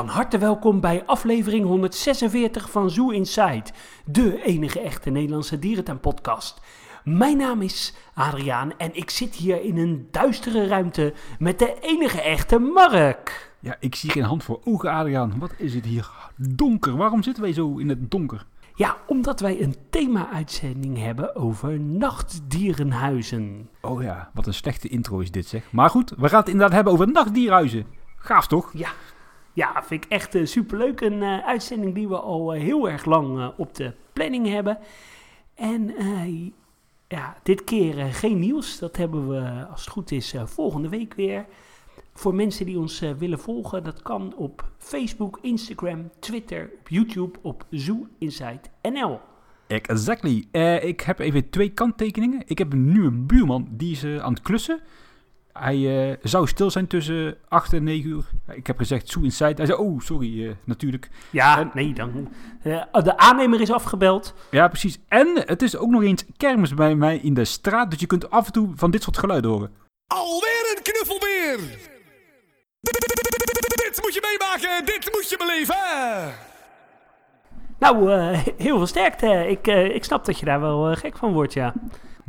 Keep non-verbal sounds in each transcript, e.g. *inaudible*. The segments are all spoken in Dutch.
Van harte welkom bij aflevering 146 van Zoo Inside, de enige echte Nederlandse dierentuinpodcast. Mijn naam is Adriaan en ik zit hier in een duistere ruimte met de enige echte Mark. Ja, ik zie geen hand voor ogen, Adriaan. Wat is het hier donker? Waarom zitten wij zo in het donker? Ja, omdat wij een thema-uitzending hebben over nachtdierenhuizen. Oh ja, wat een slechte intro is dit zeg. Maar goed, we gaan het inderdaad hebben over nachtdierhuizen. Gaaf toch? Ja, ja vind ik echt uh, superleuk. Een uh, uitzending die we al uh, heel erg lang op de planning hebben. En ja, dit keer geen nieuws. Dat hebben we, als het goed is, volgende week weer. Voor mensen die ons willen volgen, dat kan op Facebook, Instagram, Twitter, op YouTube, op Zoo Inside NL. Exactly. Ik heb even twee kanttekeningen. Ik heb een nieuwe buurman, die is aan het klussen. Hij uh, zou stil zijn tussen 8 en 9 uur. Ik heb gezegd Inside. Hij zei, oh, sorry, natuurlijk. Ja, en, nee, dan... de aannemer is afgebeld. Ja, precies. En het is ook nog eens kermis bij mij in de straat. Dus je kunt af en toe van dit soort geluiden horen. Alweer een knuffelbeer! Dit moet je meemaken, dit moet je beleven. Nou, uh, heel veel sterkte. Ik, uh, ik snap dat je daar wel uh, gek van wordt, ja.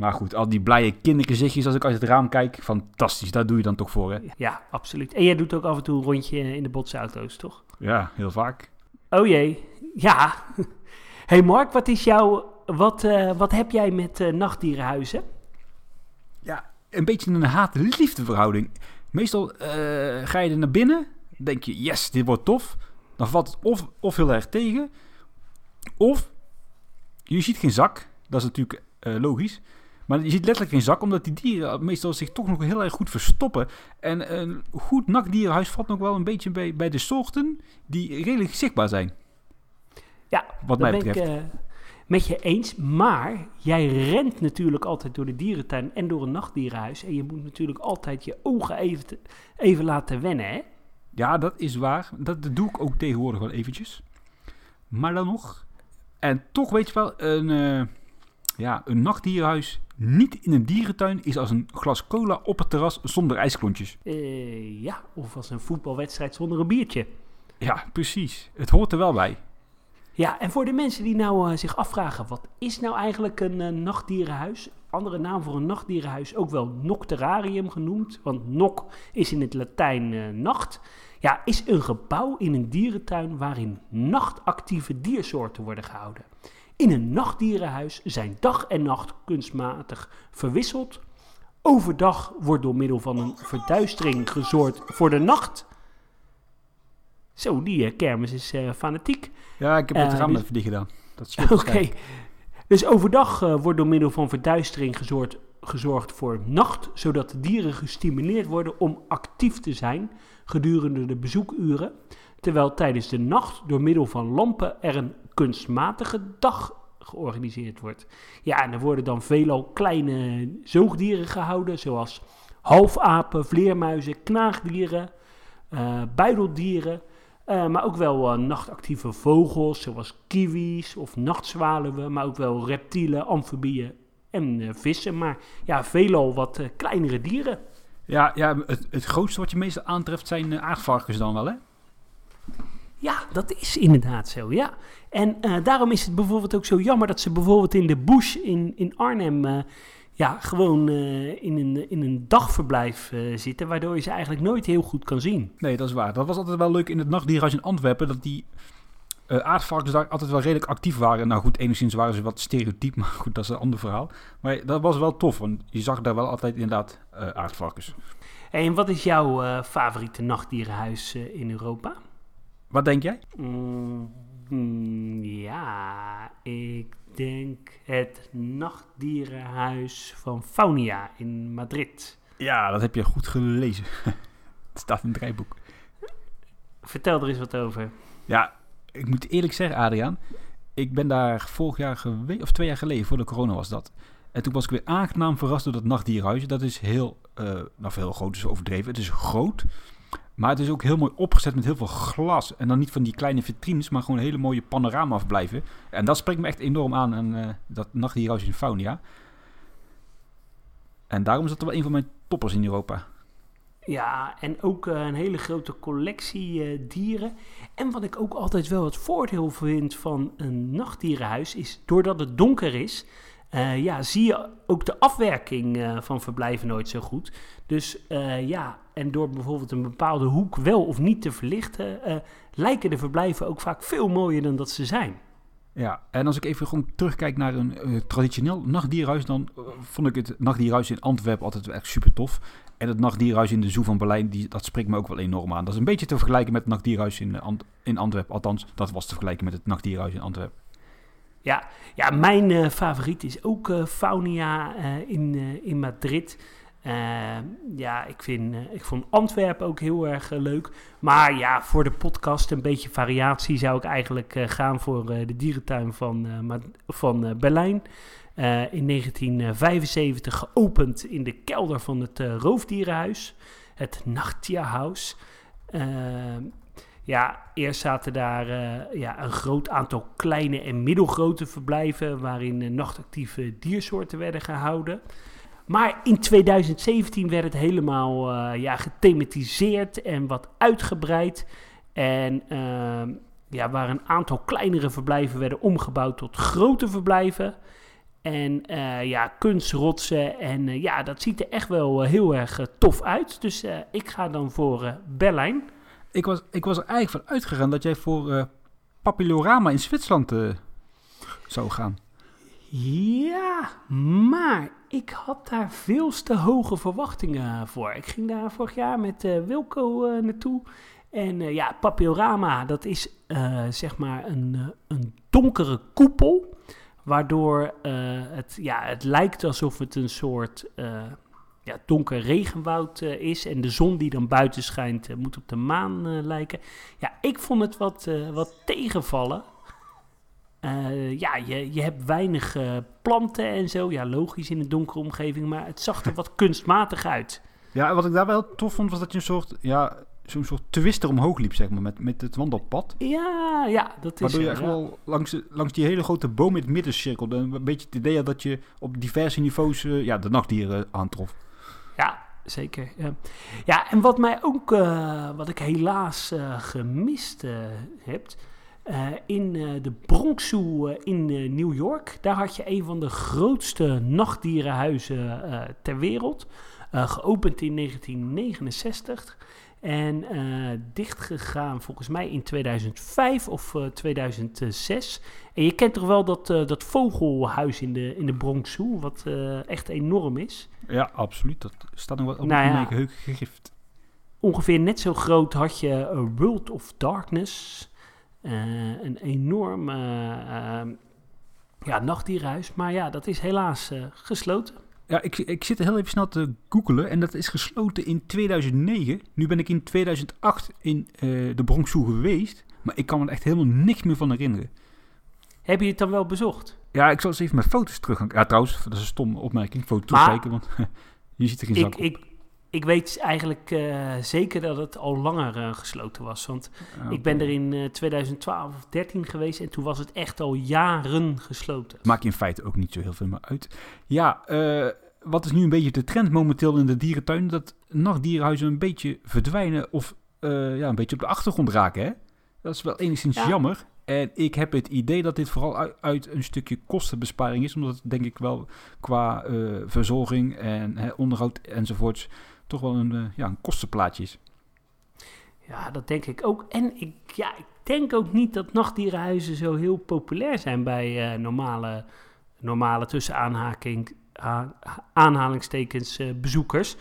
Maar goed, al die blije kindergezichtjes als ik uit het raam kijk, fantastisch. Daar doe je dan toch voor, hè? Ja, absoluut. En jij doet ook af en toe een rondje in de botsauto's, toch? Ja, heel vaak. Oh jee, ja. *laughs* hey Mark, wat is jouw... Wat, wat heb jij met nachtdierenhuizen? Ja, een beetje een haat-liefde verhouding. Meestal ga je er naar binnen, denk je, yes, dit wordt tof. Dan valt het of, of heel erg tegen... Of je ziet geen zak, dat is natuurlijk logisch. Maar je ziet letterlijk geen zak, omdat die dieren meestal zich toch nog heel erg goed verstoppen. En een goed nakdierenhuis valt nog wel een beetje bij, bij de soorten die redelijk zichtbaar zijn. Ja, wat mij betreft. Ben ik, uh, met je eens, maar jij rent natuurlijk altijd door de dierentuin en door een nachtdierenhuis. En je moet natuurlijk altijd je ogen even, te, even laten wennen, hè? Ja, dat is waar. Dat doe ik ook tegenwoordig wel eventjes. Maar dan nog, en toch weet je wel, een, uh, ja, een nachtdierhuis niet in een dierentuin is als een glas cola op het terras zonder ijsklontjes. Uh, ja, of als een voetbalwedstrijd zonder een biertje. Ja, precies. Het hoort er wel bij. Ja, en voor de mensen die nou uh, zich afvragen, wat is nou eigenlijk een uh, nachtdierenhuis? Andere naam voor een nachtdierenhuis, ook wel nocterarium genoemd, want noc is in het Latijn nacht. Ja, is een gebouw in een dierentuin waarin nachtactieve diersoorten worden gehouden. In een nachtdierenhuis zijn dag en nacht kunstmatig verwisseld. Overdag wordt door middel van een verduistering gezorgd voor de nacht. Zo, die uh, kermis is uh, fanatiek. Ja, ik heb het uh, raam dus... even dicht gedaan. *laughs* Oké. Okay. Dus overdag wordt door middel van verduistering gezorgd, gezorgd voor nacht, zodat de dieren gestimuleerd worden om actief te zijn gedurende de bezoekuren, terwijl tijdens de nacht door middel van lampen er een kunstmatige dag georganiseerd wordt. Ja, en er worden dan veelal kleine zoogdieren gehouden, zoals halfapen, vleermuizen, knaagdieren, uh, buideldieren, uh, maar ook wel uh, nachtactieve vogels, zoals kiwis of nachtzwaluwen, maar ook wel reptielen, amfibieën en vissen. Maar ja, veelal wat kleinere dieren. Ja, ja het, het grootste wat je meestal aantreft zijn aardvarkens dan wel, hè? Ja, dat is inderdaad zo, ja. En uh, daarom is het bijvoorbeeld ook zo jammer dat ze bijvoorbeeld in de bush in, in Arnhem... Uh, ja, gewoon in, een, in een dagverblijf zitten, waardoor je ze eigenlijk nooit heel goed kan zien. Nee, dat is waar. Dat was altijd wel leuk in het nachtdierhuis in Antwerpen, dat die uh, aardvarkens daar altijd wel redelijk actief waren. Nou goed, enigszins waren ze wat stereotyp, *laughs* maar goed, dat is een ander verhaal. Maar dat was wel tof, want je zag daar wel altijd inderdaad aardvarkens. En wat is jouw favoriete nachtdierenhuis in Europa? Wat denk jij? Mm, mm, ja, ik denk het nachtdierenhuis van Faunia in Madrid. Ja, dat heb je goed gelezen. *laughs* het staat in het draaiboek. Vertel er eens wat over. Ja, ik moet eerlijk zeggen, Adriaan. Ik ben daar vorig jaar geweest, of twee jaar geleden, voor de corona was dat. En toen was ik weer aangenaam verrast door dat nachtdierhuis. Dat is heel, uh, nou heel groot is overdreven. Het is groot, maar het is ook heel mooi opgezet met heel veel glas. En dan niet van die kleine vitrines, maar gewoon hele mooie panorama afblijven. En dat spreekt me echt enorm aan, aan uh, dat nachtdierhuis in Faunia. En daarom is dat wel een van mijn toppers in Europa. Ja, en ook eh, een hele grote collectie eh, dieren. En wat ik ook altijd wel het voordeel vind van een nachtdierenhuis is, doordat het donker is, eh, ja, zie je ook de afwerking eh, van verblijven nooit zo goed. Dus eh, ja, en door bijvoorbeeld een bepaalde hoek wel of niet te verlichten, eh, lijken de verblijven ook vaak veel mooier dan dat ze zijn. Ja, en als ik even gewoon terugkijk naar een eh, traditioneel nachtdierhuis, dan eh, vond ik het nachtdierhuis in Antwerpen altijd echt super tof. En het nachtdierhuis in de Zoo van Berlijn, die, dat spreekt me ook wel enorm aan. Dat is een beetje te vergelijken met het nachtdierhuis in, Ant- in Antwerpen. Althans, dat was te vergelijken met het nachtdierhuis in Antwerpen. Ja, ja mijn favoriet is ook Faunia in, in Madrid. Eh, ja, ik, vind, eh, ik vond Antwerpen ook heel erg eh, leuk. Maar ja, voor de podcast een beetje variatie zou ik eigenlijk eh, gaan voor de dierentuin van, van Berlijn. In 1975 geopend in de kelder van het roofdierenhuis, het Nachttierhaus. Eh, ja, eerst zaten daar ja, een groot aantal kleine en middelgrote verblijven waarin nachtactieve diersoorten werden gehouden. Maar in 2017 werd het helemaal eh, ja, gethematiseerd en wat uitgebreid. En ehm, ja, waar een aantal kleinere verblijven werden omgebouwd tot grote verblijven. En eh, ja, kunstrotsen. En eh, ja, dat ziet er echt wel heel erg tof uit. Dus ik ga dan voor Berlijn. Ik was, ik was er eigenlijk van uitgegaan dat jij voor Papillorama in Zwitserland zou gaan. Ja, maar ik had daar veel te hoge verwachtingen voor. Ik ging daar vorig jaar met eh, Wilco eh, naartoe. En eh, ja, Papillorama, dat is zeg maar een, een donkere koepel. Waardoor het, ja, het lijkt alsof het een soort ja, donker regenwoud is. En de zon die dan buiten schijnt moet op de maan lijken. Ja, ik vond het wat, wat tegenvallen. Eh, ja, je, je hebt weinig eh, planten en zo. Ja, logisch in een donkere omgeving, maar het zag er wat *laughs* kunstmatig uit. Ja, wat ik daar wel tof vond, was dat je een soort, ja, zo'n soort twister omhoog liep, zeg maar, met, met het wandelpad. Ja, ja, dat is Waardoor je echt ja. wel langs, langs die hele grote boom in het midden cirkelde. Een beetje het idee had dat je op diverse niveaus eh, ja, de nachtdieren aantrof. Ja, zeker. Ja, ja en wat mij ook, wat ik helaas gemist heb, eh, in eh, de Bronx Zoo eh, in New York, daar had je een van de grootste nachtdierenhuizen ter wereld. Geopend in 1969 en dichtgegaan volgens mij in 2005 of eh, 2006. En je kent toch wel dat, dat vogelhuis in de, in de Bronx Zoo, wat echt enorm is. Ja, absoluut. Dat staat nog wel op Nou ja. geheugen gegrift. ongeveer net zo groot had je World of Darkness. Eh, een enorm eh, eh, ja, nachtdierhuis. Maar ja, dat is helaas eh, gesloten. Ja, ik, ik zit heel even snel te googelen en dat is gesloten in 2009. Nu ben ik in 2008 in de Bronx Zoo geweest, maar ik kan me er echt helemaal niks meer van herinneren. Heb je het dan wel bezocht? Ja, ik zal eens even mijn foto's terug gaan... Ja, trouwens, dat is een stomme opmerking. Foto Maar- terugkijken, want *laughs* je ziet er geen zak Ik, op. ik, ik weet eigenlijk eh, zeker dat het al langer eh, gesloten was. Want Ja, ik ben er in eh, 2012 of 13 geweest en toen was het echt al jaren gesloten. Maakt in feite ook niet zo heel veel meer uit. Ja, eh, wat is nu een beetje de trend momenteel in de dierentuin? Dat nachtdierenhuizen een beetje verdwijnen of eh, ja, een beetje op de achtergrond raken. Hè? Dat is wel enigszins Ja. jammer. En ik heb het idee dat dit vooral uit, uit een stukje kostenbesparing is. Omdat het denk ik wel qua eh, verzorging en hè, onderhoud enzovoorts toch wel een, eh, ja, een kostenplaatje is. Ja, dat denk ik ook. En ik, ja, ik denk ook niet dat nachtdierenhuizen zo heel populair zijn bij eh, normale, normale tussen aanhaking, aan- aanhalingstekens eh, bezoekers.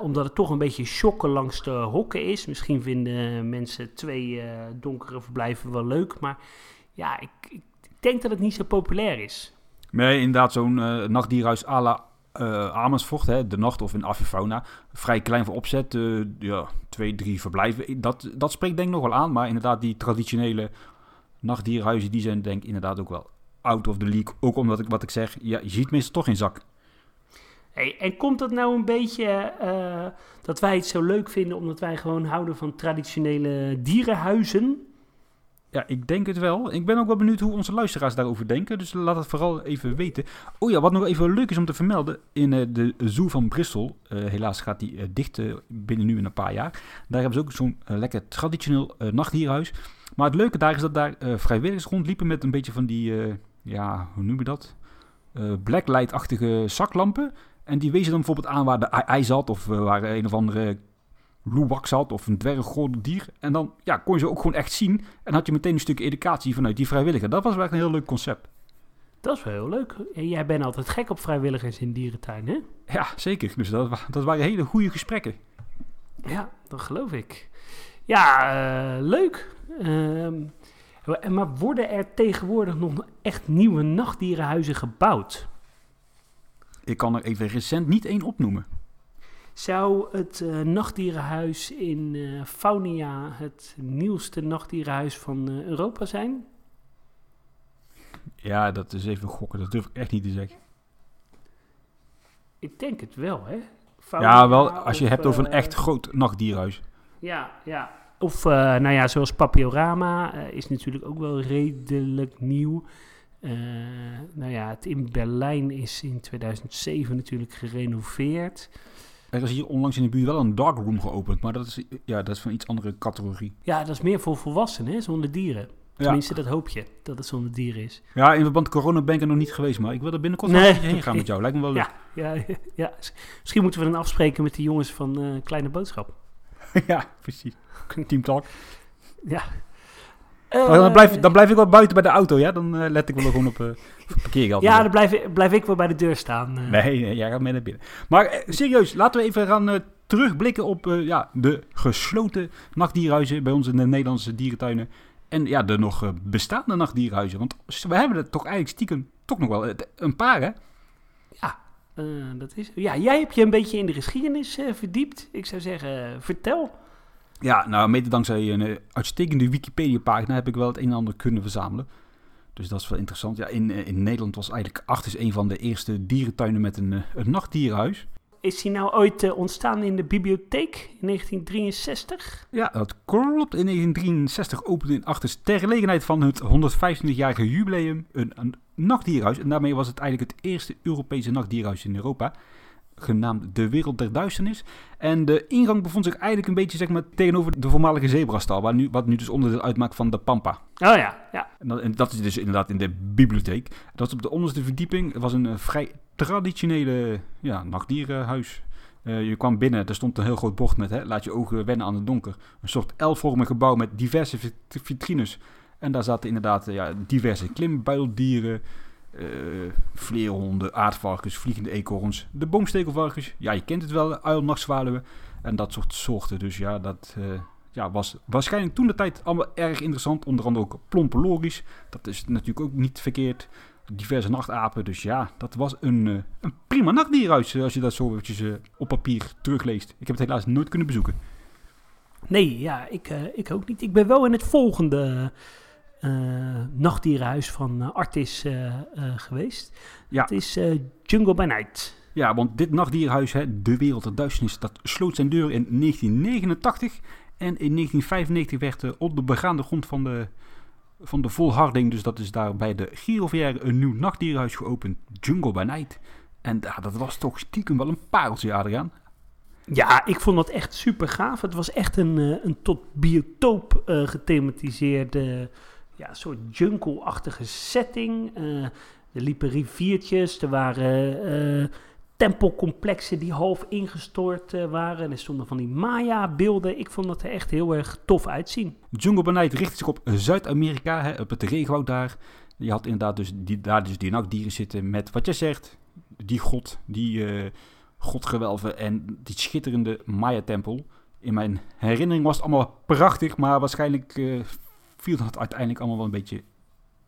Omdat het toch een beetje shocken langs de hokken is. Misschien vinden mensen twee donkere verblijven wel leuk. Maar ja, ik, ik denk dat het niet zo populair is. Nee, inderdaad, zo'n eh, nachtdierhuis à la eh, Amersfoort, hè, de nacht of in Avifauna. Vrij klein voor opzet, eh, ja, twee, drie verblijven. Dat, dat spreekt denk ik nog wel aan, maar inderdaad die traditionele nachtdierhuizen, die zijn denk ik inderdaad ook wel out of the league. Ook omdat ik, wat ik zeg, ja, je ziet meestal toch geen zak. Hey, en komt dat nou een beetje eh, dat wij het zo leuk vinden omdat wij gewoon houden van traditionele dierenhuizen? Ja, ik denk het wel. Ik ben ook wel benieuwd hoe onze luisteraars daarover denken. Dus laat het vooral even weten. Oh ja, wat nog even leuk is om te vermelden. In eh, de Zoo van Bristol. eh, helaas gaat die eh, dicht binnen nu in een paar jaar. Daar hebben ze ook zo'n lekker traditioneel nachtdierhuis. Maar het leuke daar is dat daar vrijwilligers rondliepen met een beetje van die... ja, hoe noem je dat? Blacklight-achtige zaklampen. En die wezen dan bijvoorbeeld aan waar de ei- zat. Of waar een of andere loebak zat. Of een dwerggordeldier. En dan ja, kon je ze ook gewoon echt zien. En had je meteen een stuk educatie vanuit die vrijwilliger. Dat was wel echt een heel leuk concept. Dat is wel heel leuk. En jij bent altijd gek op vrijwilligers in dierentuin, hè? Ja, zeker. Dus dat, dat waren hele goede gesprekken. Ja, dat geloof ik. Ja, eh, leuk. Ehm, maar worden er tegenwoordig nog echt nieuwe nachtdierenhuizen gebouwd? Ik kan er even recent niet één opnoemen. Zou het eh, nachtdierenhuis in eh, Faunia het nieuwste nachtdierenhuis van eh, Europa zijn? Ja, dat is even gokken. Dat durf ik echt niet te zeggen. Ik denk het wel, hè? Ja, wel als je of, hebt over een echt groot nachtdierhuis. Ja, ja. Of, nou ja, zoals Papiorama is natuurlijk ook wel redelijk nieuw. Nou ja, het in Berlijn is in 2007 natuurlijk gerenoveerd. Er is hier onlangs in de buurt wel een darkroom geopend. Maar dat is, ja, dat is van iets andere categorie. Ja, dat is meer voor volwassenen, hè, zonder dieren. Ja, Tenminste, dat hoop je, dat het zonder dieren is. ja in verband met corona ben ik er nog niet geweest. Maar ik wil er binnenkort Nee. heen gaan met jou. Lijkt me wel leuk. *laughs* Ja, ja, ja. Misschien moeten we dan afspreken met de jongens van eh, Kleine Boodschap. *laughs* Ja, precies. Team Talk. Ja. Oh, dan, Eh, blijf, dan blijf ik wel buiten bij de auto, ja? Dan eh, let ik wel gewoon op, eh, op parkeergeld. Ja, dan blijf, ik- blijf ik wel bij de deur staan. Nee, jij gaat mee naar binnen. Maar serieus, laten we even gaan terugblikken op ja, de gesloten nachtdierhuizen bij ons in de Nederlandse dierentuinen. En ja, de nog bestaande nachtdierhuizen. Want we hebben er toch eigenlijk stiekem toch nog wel een paar, hè? Eh, dat is, ja, jij hebt je een beetje in de geschiedenis verdiept. Ik zou zeggen, vertel. Ja, nou, mede dankzij een eh, uitstekende Wikipedia-pagina heb ik wel het een en ander kunnen verzamelen. Dus dat is wel interessant. Ja, in, eh, in Nederland was eigenlijk Acht een van de eerste dierentuinen met een, eh, een nachtdierhuis. Is die nou ooit ontstaan in de bibliotheek in 1963? Ja, dat klopt. In 1963 opende in Achters ter gelegenheid van het 125-jarige jubileum een, een nachtdierhuis. En daarmee was het eigenlijk het eerste Europese nachtdierhuis in Europa. Genaamd De Wereld der Duisternis. En de ingang bevond zich eigenlijk een beetje zeg maar, tegenover de voormalige zebrastal. Waar nu, wat nu dus onderdeel uitmaakt van de Pampa. Oh ja, ja. En dat, en dat is dus inderdaad in de bibliotheek. Dat is op de onderste verdieping. Het was een eh, vrij traditionele ja, nachtdierenhuis. Eh, je kwam binnen, er stond een heel groot bord met hè, laat je ogen wennen aan het donker. Een soort L-vormig gebouw met diverse vit- vitrines. En daar zaten inderdaad ja, diverse klimbuildieren, eh vleerhonden, aardvarkens, vliegende eekhoorns, de boomstekelvarkens. Ja, je kent het wel, uil, nachtzwaluwen en dat soort soorten. Dus ja, dat eh, ja, was waarschijnlijk toen de tijd allemaal erg interessant. Onder andere ook plompe logisch. Dat is natuurlijk ook niet verkeerd. Diverse nachtapen. Dus ja, dat was een, eh, een prima nachtdierhuis. Als je dat zo eventjes op papier terugleest. Ik heb het helaas nooit kunnen bezoeken. Nee, ja, ik, ik ook niet. Ik ben wel in het volgende nachtdierenhuis van eh, Artis eh, eh, geweest. Ja. Het is eh, Jungle by Night. Ja, want dit nachtdierhuis, hè, De Wereld der Duisternis, dat sloot zijn deur in 1989. En in 1995 werd eh, op de begaande grond van de, van de volharding, dus dat is daar bij de Girovière, een nieuw nachtdierhuis geopend. Jungle by Night. En ja, dat was toch stiekem wel een pareltje, Adriaan. Ja, ik vond dat echt super gaaf. Het was echt een, eh, een tot biotoop eh, gethematiseerde, ja, soort jungle-achtige setting. Eh, er liepen riviertjes, er waren eh, tempelcomplexen die half ingestort eh, waren. Er stonden van die Maya-beelden. Ik vond dat er echt heel erg tof uitzien. Jungle by Night richtte zich op Zuid-Amerika, op het regenwoud daar. Je had inderdaad dus die, daar dus die nachtdieren zitten met, wat jij zegt, die god, die godgewelven en die schitterende Maya-tempel. In mijn herinnering was het allemaal prachtig, maar waarschijnlijk viel dat uiteindelijk allemaal wel een beetje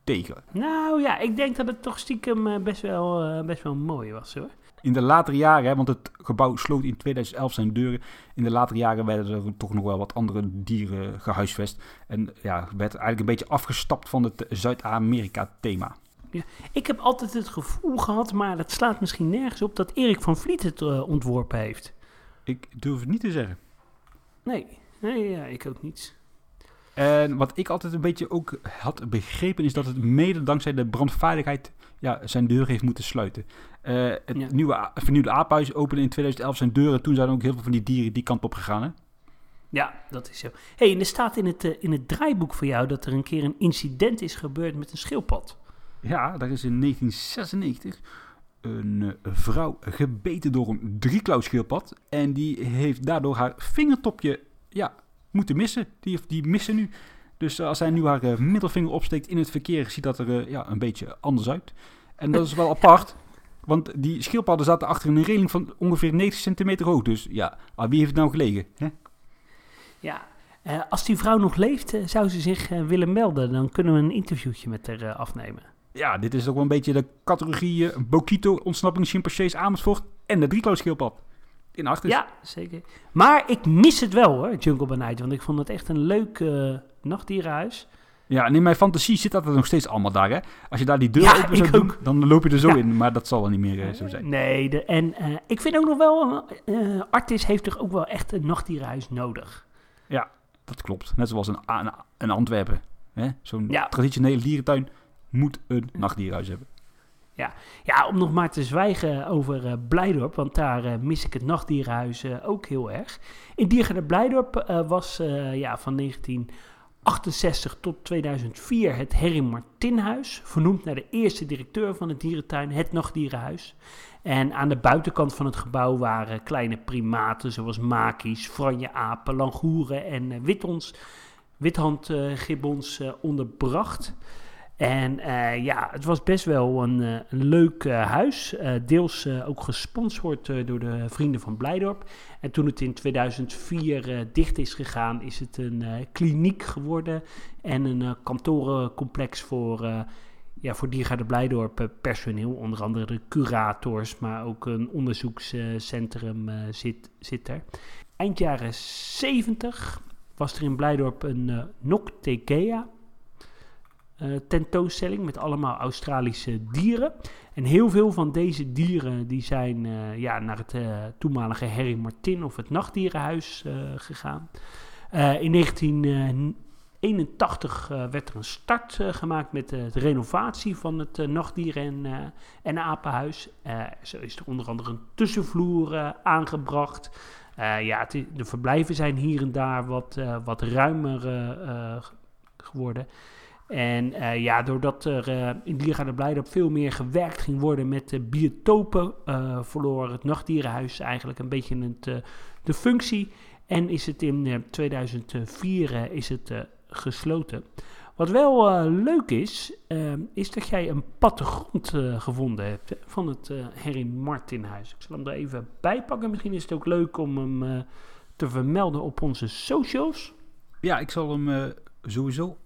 tegen. Nou ja, ik denk dat het toch stiekem eh, best, wel, eh, best wel mooi was hoor. In de latere jaren, hè, want het gebouw sloot in 2011 zijn deuren. In de latere jaren werden er toch nog wel wat andere dieren gehuisvest. En ja, werd eigenlijk een beetje afgestapt van het Zuid-Amerika-thema. Ik heb altijd het gevoel gehad, maar dat slaat misschien nergens op, dat Erik van Vliet het eh, ontworpen heeft. Ik durf het niet te zeggen. Nee, nee ja, ik ook niet. En wat ik altijd een beetje ook had begrepen, is dat het mede dankzij de brandveiligheid ja, zijn deur heeft moeten sluiten. Eh, het Ja. nieuwe, vernieuwde apenhuis opende in 2011 zijn deuren. Toen zijn ook heel veel van die dieren die kant op gegaan. Hè? Ja, dat is zo. hey, en er staat in het, eh, in het draaiboek voor jou dat er een keer een incident is gebeurd met een schildpad. Ja, daar is in 1996 een eh, vrouw gebeten door een drieklauwschildpad. En die heeft daardoor haar vingertopje ja, moeten missen. Die, die missen nu. Dus eh, als zij nu haar eh, middelvinger opsteekt in het verkeer, ziet dat er eh, ja, een beetje anders uit. En dat is wel *laughs* apart. Want die schildpadden zaten achter een reling van ongeveer 90 centimeter hoog. Dus ja, aan wie heeft het nou gelegen? Hè? Ja, als die vrouw nog leeft, zou ze zich willen melden. Dan kunnen we een interviewtje met haar afnemen. Ja, dit is ook wel een beetje de categorie Bokito, ontsnapping, chimpansees, Amersfoort en de drieklauwschildpad. In. Ja, zeker. Maar ik mis het wel hoor, Jungle by Night. Want ik vond het echt een leuk eh, nachtdierenhuis. Ja, en in mijn fantasie zit dat er nog steeds allemaal daar, hè? Als je daar die deur Ja, open zou doen, dan loop je er zo Ja. in. Maar dat zal wel niet meer eh, zo zijn. Nee, de, en eh, ik vind ook nog wel, eh Artis heeft toch ook wel echt een nachtdierenhuis nodig. Dat klopt. Net zoals een, een, een Antwerpen. hè? Zo'n Ja. traditionele dierentuin moet een nachtdierhuis hebben. Ja, om nog maar te zwijgen over eh Blijdorp, want daar eh, mis ik het nachtdierenhuis eh, ook heel erg. In Diergaarde Blijdorp was ja, van 1968 tot 2004 het Harry Martinhuis, vernoemd naar de eerste directeur van de dierentuin, het nachtdierenhuis. En aan de buitenkant van het gebouw waren kleine primaten zoals makies, franjeapen, langoeren en witons, withandgibbons onderbracht. En eh, ja, het was best wel een, eh, een leuk eh, huis. deels ook gesponsord door de vrienden van Blijdorp. En toen het in 2004 eh, dicht is gegaan, is het een kliniek geworden. En een kantorencomplex voor, ja, voor Diergaarde Blijdorp personeel. Onder andere de curators, maar ook een onderzoekscentrum zit, zit er. Eind jaren 70 was er in Blijdorp een eh Noctegea eh, tentoonstelling met allemaal Australische dieren. En heel veel van deze dieren die zijn eh, ja, naar het eh, toenmalige Harry Martin of het Nachtdierenhuis gegaan. In 1981 eh, werd er een start gemaakt met de renovatie van het nachtdieren- en, en apenhuis. Zo is er onder andere een tussenvloer aangebracht. Ja, de verblijven zijn hier en daar wat, wat ruimer geworden. En eh, ja, doordat er eh, in Diergaarde Blijdorp veel meer gewerkt ging worden met de biotopen, eh, verloor het nachtdierenhuis eigenlijk een beetje het, de functie. En is het in eh, 2004 eh, is het, gesloten. Wat wel leuk is, is dat jij een plattegrond gevonden hebt van het Harry Martinhuis. Ik zal hem er even bij pakken. Misschien is het ook leuk om hem te vermelden op onze socials. Ja, ik zal hem sowieso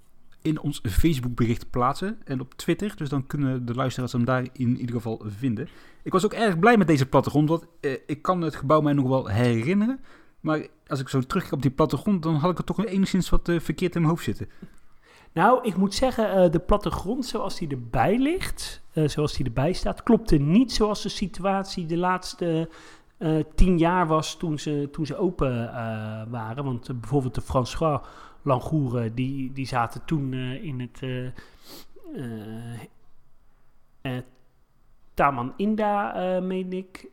in ons Facebook-bericht plaatsen en op Twitter. Dus dan kunnen de luisteraars hem daar in ieder geval vinden. Ik was ook erg blij met deze plattegrond, want eh, ik kan het gebouw mij nog wel herinneren. Maar als ik zo terugkijk op die plattegrond, dan had ik er toch enigszins wat eh, verkeerd in mijn hoofd zitten. Nou, ik moet zeggen, eh, de plattegrond zoals die erbij ligt, eh, zoals die erbij staat, klopte niet zoals de situatie de laatste tien jaar was toen ze, toen ze open waren. Want bijvoorbeeld de François Langoeren, die, die zaten toen eh, in het eh, eh, Taman Inda, meen ik.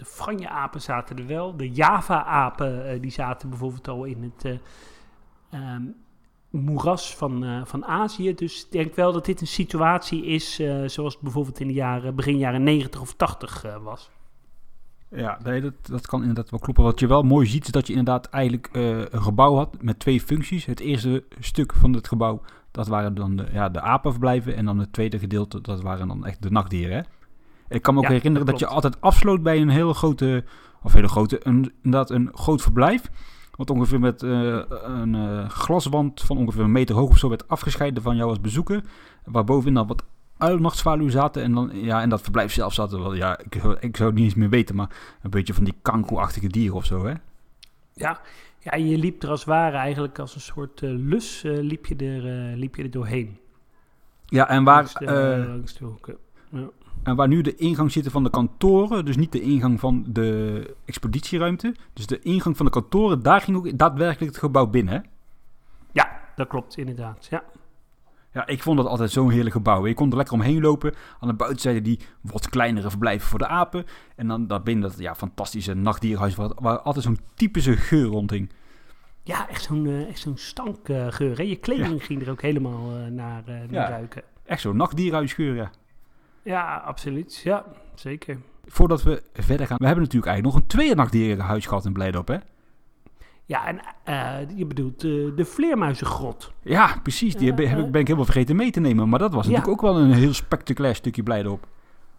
De Franje-apen zaten er wel. De Java-apen, die zaten bijvoorbeeld al in het... eh, ehm, moeras van, van Azië. Dus ik denk wel dat dit een situatie is zoals het bijvoorbeeld in de jaren, begin jaren 90 of 80 eh, was. Ja, nee, dat, dat kan inderdaad wel kloppen. Wat je wel mooi ziet, is dat je inderdaad eigenlijk eh, een gebouw had met twee functies. Het eerste stuk van het gebouw, dat waren dan de, ja, de apenverblijven. En dan het tweede gedeelte, dat waren dan echt de nachtdieren. Hè? Ik kan me ook Ja, herinneren dat dat je altijd afsloot bij een hele grote, of hele grote, een, inderdaad een groot verblijf. Wat ongeveer met eh, een eh, glaswand van ongeveer een meter hoog of zo werd afgescheiden van jou als bezoeker. Waarbovenin dan wat uilnachtszwaluwen zaten. En dan, ja, en dat verblijf zelf zaten wel, ja, ik, ik zou het niet eens meer weten, maar een beetje van die kankoe-achtige dieren of zo, hè? Ja, ja, je liep er als het ware eigenlijk als een soort eh, lus eh, liep, je er, eh, liep je er doorheen. Ja, en waar, Langs de, langs de hoeken. en waar nu de ingang zitten van de kantoren, dus niet de ingang van de expeditieruimte. Dus de ingang van de kantoren, daar ging ook daadwerkelijk het gebouw binnen, hè? dat klopt inderdaad. Ja. Ja, ik vond dat altijd zo'n heerlijk gebouw. Je kon er lekker omheen lopen. Aan de buitenzijde die wat kleinere verblijven voor de apen. En dan daarbinnen dat ja, fantastische nachtdierhuis waar, waar altijd zo'n typische geur rondhing. Ja, echt zo'n eh, echt zo'n stankgeur. hè? Je kleding ging er ook helemaal eh, naar, eh, naar Ja. ruiken. Echt zo'n nachtdierhuisgeur, ja. Ja, absoluut. Ja, zeker. Voordat we verder gaan, we hebben natuurlijk eigenlijk nog een tweede nachtdierenhuis gehad in Blijdorp, hè? Ja, en eh, je bedoelt eh, de vleermuizengrot. Ja, precies. Die heb, heb ik- ben ik helemaal vergeten mee te nemen. Maar dat was Ja. natuurlijk ook wel een heel spectaculair stukje Blijdorp.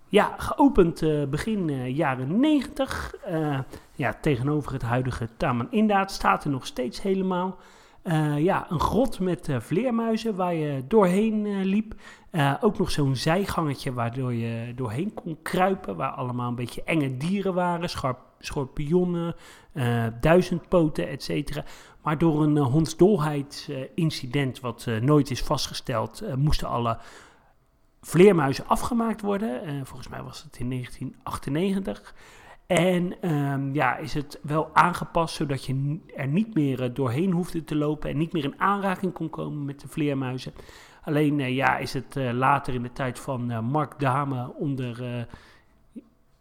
Ja, geopend eh, begin jaren 90. Eh, ja, tegenover het huidige Taman Indaat staat er nog steeds helemaal. Ja, een grot met vleermuizen waar je doorheen liep. Ook nog zo'n zijgangetje waardoor je doorheen kon kruipen. Waar allemaal een beetje enge dieren waren. Scharp, schorpioenen, eh, duizendpoten, et cetera. Maar door een uh, hondsdolheidsincident, wat eh, nooit is vastgesteld, eh, moesten alle vleermuizen afgemaakt worden. Eh, volgens mij was het in 1998. En ehm, ja, is het wel aangepast zodat je er niet meer eh, doorheen hoefde te lopen en niet meer in aanraking kon komen met de vleermuizen. Alleen eh, ja, is het eh, later in de tijd van eh, Mark Dame onder eh,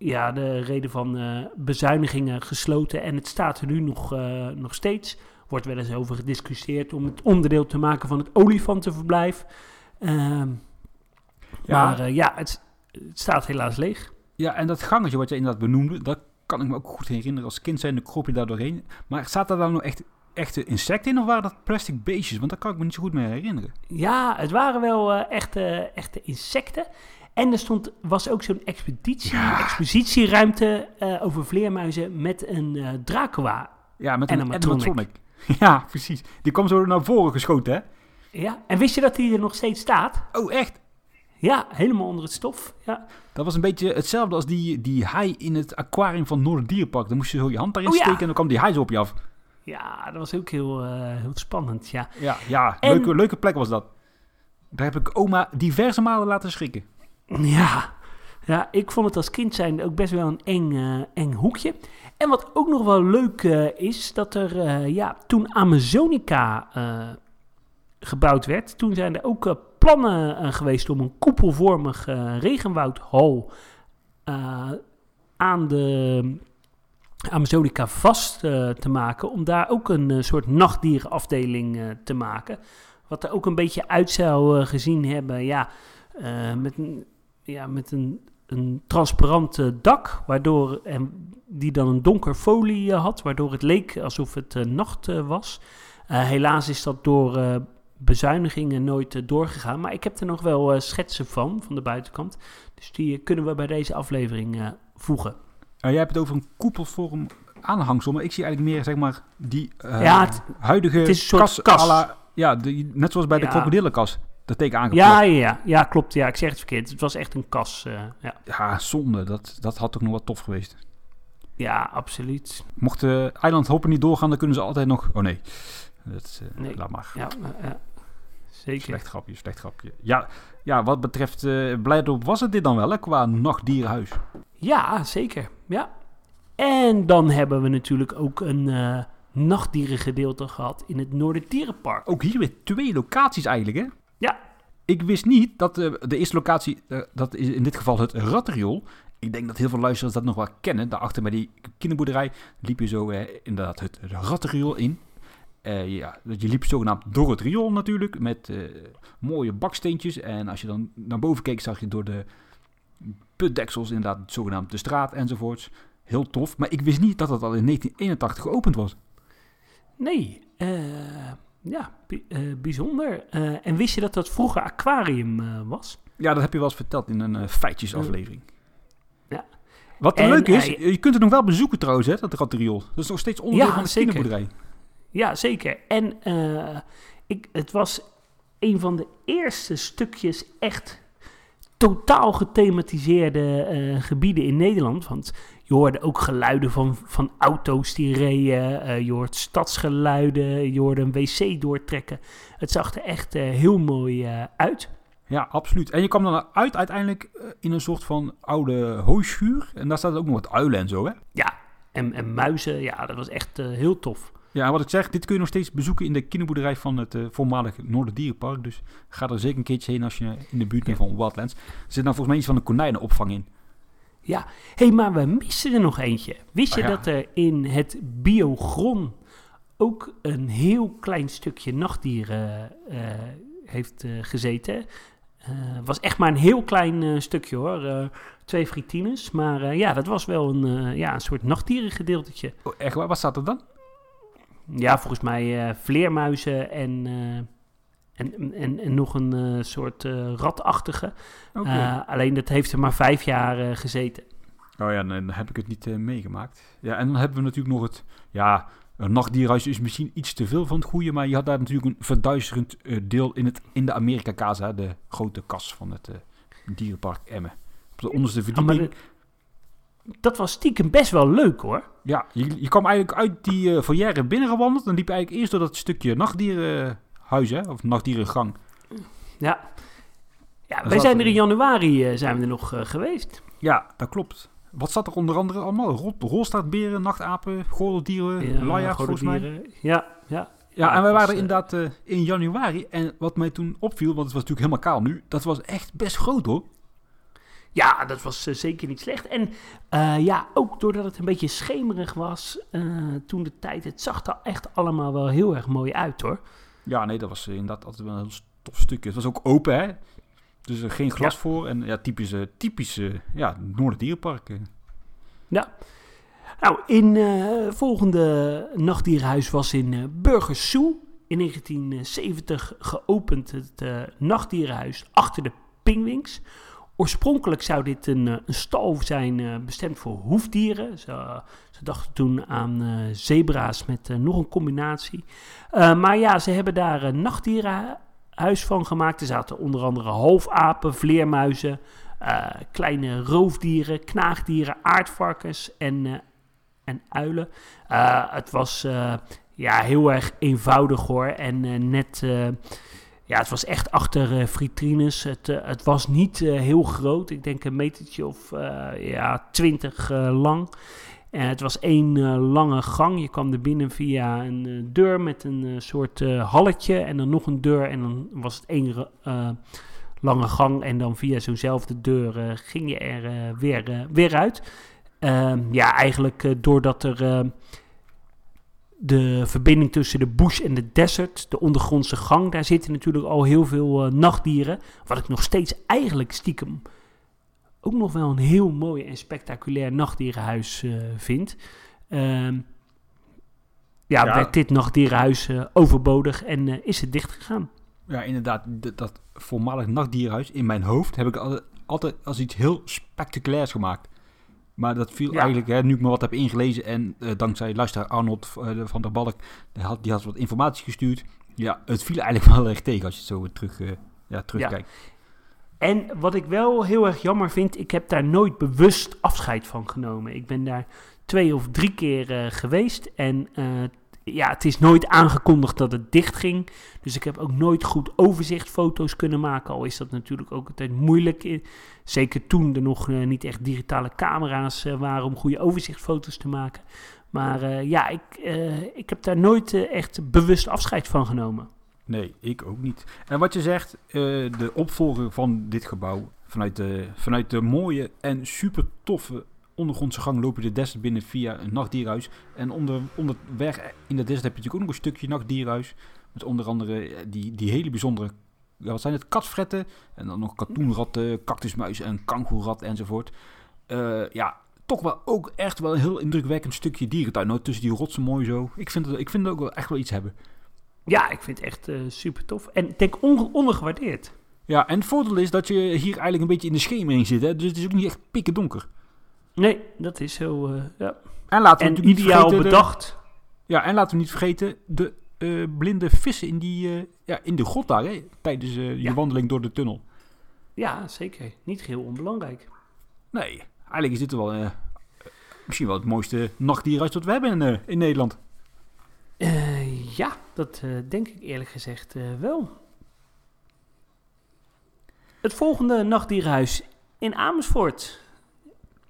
ja, de reden van eh, bezuinigingen gesloten. En het staat er nu nog, eh, nog steeds. Wordt wel eens over gediscussieerd om het onderdeel te maken van het olifantenverblijf. Ehm, Ja. Maar eh, ja, het, het staat helaas leeg. Ja, en dat gangetje wat je inderdaad benoemde, dat kan ik me ook goed herinneren. Als kind zijn, dan kroop je daar doorheen. Maar staat daar dan nog echt echte insecten in of waren dat plastic beestjes? Want daar kan ik me niet zo goed meer herinneren. Ja, het waren wel echte, echte insecten. En er stond, was ook zo'n expeditie, Ja. expositieruimte eh, over vleermuizen met een eh Dracula. Ja, met En een animatronic. matronic. *laughs* Ja, precies. Die kwam zo naar voren geschoten, hè? Ja, en wist je dat die er nog steeds staat? Oh, echt? Ja, helemaal onder het stof. Ja, Dat was een beetje hetzelfde als die, die haai in het aquarium van Noorderdierpark. Dan moest je zo je hand daarin Oh ja. steken en dan kwam die haai zo op je af. ja dat was ook heel, eh, heel spannend, ja. Ja, ja En- leuke, leuke plek was dat. Daar heb ik oma diverse malen laten schrikken. Ja, ja ik vond het als kind zijn ook best wel een eng, eh, eng hoekje. En wat ook nog wel leuk eh, is, dat er eh, ja, toen Amazonica gebouwd werd, toen zijn er ook plannen geweest om een koepelvormig regenwoudhal aan de Amazonica vast te maken, om daar ook een soort nachtdierenafdeling te maken. Wat er ook een beetje uit zou gezien hebben, ja, met een, ja, met een, een transparant dak, waardoor, en die dan een donker folie eh, had, waardoor het leek alsof het eh, nacht eh, was. Helaas is dat door bezuinigingen nooit doorgegaan, maar ik heb er nog wel schetsen van, van de buitenkant. Dus die kunnen we bij deze aflevering voegen. Uh, jij hebt het over een koepelvorm aanhangsel, maar ik zie eigenlijk meer, zeg maar, die uh, Ja, het- huidige het is een soort kas, kas. à la- ja, die- net zoals bij de krokodillenkas. Dat teken. Ja, ja, ja, klopt. Ja, ik zeg het verkeerd. Het was echt een kas. eh, ja. Ja, zonde. Dat, dat had toch nog wat tof geweest. ja, absoluut. Mocht de Eiland Hoppen niet doorgaan, dan kunnen ze altijd nog... Oh nee, dat, eh, Nee. laat maar. Ja, eh, ja. zeker. Slecht grapje, slecht grapje. Ja, ja wat betreft Blijdorp was het dit dan wel, hè, qua nachtdierenhuis. Ja, zeker. Ja. En dan hebben we natuurlijk ook een nachtdierengedeelte gehad in het Noorderdierenpark. Ook hier weer twee locaties eigenlijk, hè? Ja. Ik wist niet dat uh, de eerste locatie, uh, dat is in dit geval het rattenriool. Ik denk dat heel veel luisteraars dat nog wel kennen. Daarachter bij die kinderboerderij liep je zo uh, inderdaad het, rattenriool in. Ja, je liep zogenaamd door het riool natuurlijk, met mooie baksteentjes. En als je dan naar boven keek, zag je door de putdeksels inderdaad zogenaamd de straat enzovoorts. Heel tof, maar ik wist niet dat het al in 1981 geopend was. Nee, uh, ja, uh, bijzonder. Uh, en wist je dat dat vroeger aquarium uh, was? Ja, dat heb je wel eens verteld in een feitjesaflevering. Ja. Wat en, leuk is, je kunt het nog wel bezoeken trouwens, hè, dat rattenriool. Dat is nog steeds onderdeel ja, van de kinderboerderij. Ja, zeker. En ik, het was een van de eerste stukjes echt totaal gethematiseerde gebieden in Nederland. Want je hoorde ook geluiden van, van auto's die reden. Uh, je hoort stadsgeluiden. Je hoorde een wc doortrekken. Het zag er echt uh, heel mooi uit. Ja, absoluut. En je kwam dan uit uiteindelijk in een soort van oude hooischuur. En daar staat ook nog wat uilen en zo, hè? Ja, en, en muizen. Ja, dat was echt heel tof. Ja, en wat ik zeg, dit kun je nog steeds bezoeken in de kinderboerderij van het eh, voormalig Noorderdierenpark. Dus ga er zeker een keertje heen als je in de buurt bent van Wildlands. Er zit nou volgens mij iets van een konijnenopvang in. Ja, hé, hey, maar we missen er nog eentje. Wist je Oh ja. dat er in het biogron ook een heel klein stukje nachtdieren eh, heeft eh, gezeten? Het was echt maar een heel klein eh, stukje hoor. Eh, twee fritines. Maar eh, ja, dat was wel een, eh, ja, een soort nachtdierengedeeltetje. Oh, echt waar? Wat staat er dan? Ja, volgens mij eh, vleermuizen en, eh, en, en, en nog een eh, soort eh, ratachtige. Oké. Eh, alleen dat heeft er maar vijf jaar gezeten. Oh ja, dan heb ik het niet meegemaakt. Ja, en dan hebben we natuurlijk nog het... Ja, een nachtdierhuis is misschien iets te veel van het goede, maar je had daar natuurlijk een verduisterend eh, deel in, het, in de Amerika Casa, de grote kas van het eh, dierenpark Emmen. Op de onderste Ah, verdieping. de- dat was stiekem best wel leuk hoor. Ja, je, je kwam eigenlijk uit die uh, foyer binnengewandeld. Dan liep je eigenlijk eerst door dat stukje nachtdierenhuis, hè? Of nachtdierengang. Ja, ja wij zijn er- in januari eh, zijn we er nog eh, geweest. Ja, dat klopt. Wat zat er onder andere allemaal? Rol, rolstaartberen, nachtapen, gordeldieren, Ja, volgens mij. Ja, ja. Ja, en wij waren eh, inderdaad eh, in januari. En wat mij toen opviel, want het was natuurlijk helemaal kaal nu. Dat was echt best groot hoor. Ja, dat was zeker niet slecht. En ja, ook doordat het een beetje schemerig was toen de tijd. Het zag er echt allemaal wel heel erg mooi uit hoor. Ja, nee, dat was inderdaad altijd wel een heel tof stukje. Het was ook open hè. Dus er geen glas Ja. voor. En ja, typische, typische ja. Ja. Nou, in eh volgende nachtdierenhuis was in Burgers Zoo. In 1970 geopend het eh, nachtdierenhuis achter de Pingwings. Oorspronkelijk zou dit een, eh, een stal zijn eh, bestemd voor hoefdieren. Ze, ze dachten toen aan eh, zebra's met nog een combinatie. Maar ja, ze hebben daar een nachtdierenhuis van gemaakt. Er zaten onder andere halfapen, vleermuizen, kleine roofdieren, knaagdieren, aardvarkens en, en uilen. Het was ja, heel erg eenvoudig hoor. En net, ja, het was echt achter eh vitrines. Het, eh, het was niet eh, heel groot. Ik denk een metertje of ja, twintig eh, lang. En het was één lange gang. Je kwam er binnen via een deur met een soort halletje. En dan nog een deur. En dan was het één lange gang. En dan via zo'nzelfde deur ging je er weer, weer uit. Ehm, ja, eigenlijk doordat er de verbinding tussen de bush en de desert, de ondergrondse gang, daar zitten natuurlijk al heel veel eh, nachtdieren. Wat ik nog steeds eigenlijk stiekem ook nog wel een heel mooi en spectaculair nachtdierenhuis eh, vind. Ehm, ja, Ja. werd dit nachtdierenhuis eh, overbodig en is het dicht gegaan. Ja, inderdaad. dat voormalig nachtdierhuis in mijn hoofd heb ik altijd, altijd als iets heel spectaculairs gemaakt. Maar dat viel Ja. eigenlijk, hè, nu ik me wat heb ingelezen en eh, dankzij luisteraar Arnold eh, van der Balk, die had, die had wat informatie gestuurd. Ja, het viel eigenlijk *laughs* wel erg tegen als je het zo terug, eh, ja, terugkijkt. En wat ik wel heel erg jammer vind, ik heb daar nooit bewust afscheid van genomen. Ik ben daar twee of drie keer geweest en ja, het is nooit aangekondigd dat het dicht ging. Dus ik heb ook nooit goed overzichtfoto's kunnen maken. Al is dat natuurlijk ook altijd moeilijk. eh, Zeker toen er nog eh, niet echt digitale camera's eh, waren om goede overzichtfoto's te maken. Maar ja, ik, ik heb daar nooit echt bewust afscheid van genomen. Nee, ik ook niet. En wat je zegt, de opvolger van dit gebouw, vanuit de, vanuit de mooie en super toffe ondergrondse gang loop je de desert binnen via een nachtdierhuis. En onder, onderweg in de desert heb je natuurlijk ook nog een stukje nachtdierhuis. Met onder andere eh, die, die hele bijzondere, ja, wat zijn het, katvretten. En dan nog katoenratten, cactusmuizen en kangoerat enzovoort. Eh, ja, toch wel ook echt wel een heel indrukwekkend stukje dierentuin. Nou, tussen die rotsen mooi zo. Ik vind het, ik vind het ook wel echt wel iets hebben. Ja, ik vind het echt eh, super tof. En ik denk on- ondergewaardeerd. Ja, en het voordeel is dat je hier eigenlijk een beetje in de schemering zit. Hè? Dus het is ook niet echt pikken donker. Nee, dat is zo. eh, ja. En laten we En natuurlijk niet ideaal vergeten... de- bedacht. ja, en laten we niet vergeten de eh, blinde vissen in, die, eh, ja, in de grot daar. Hè? Tijdens je Ja. wandeling door de tunnel. Ja, zeker. Niet heel onbelangrijk. Nee, eigenlijk is dit wel... misschien wel het mooiste nachtdierhuis dat we hebben in, in Nederland. Ja, dat denk ik eerlijk gezegd wel. Het volgende nachtdierenhuis in Amersfoort.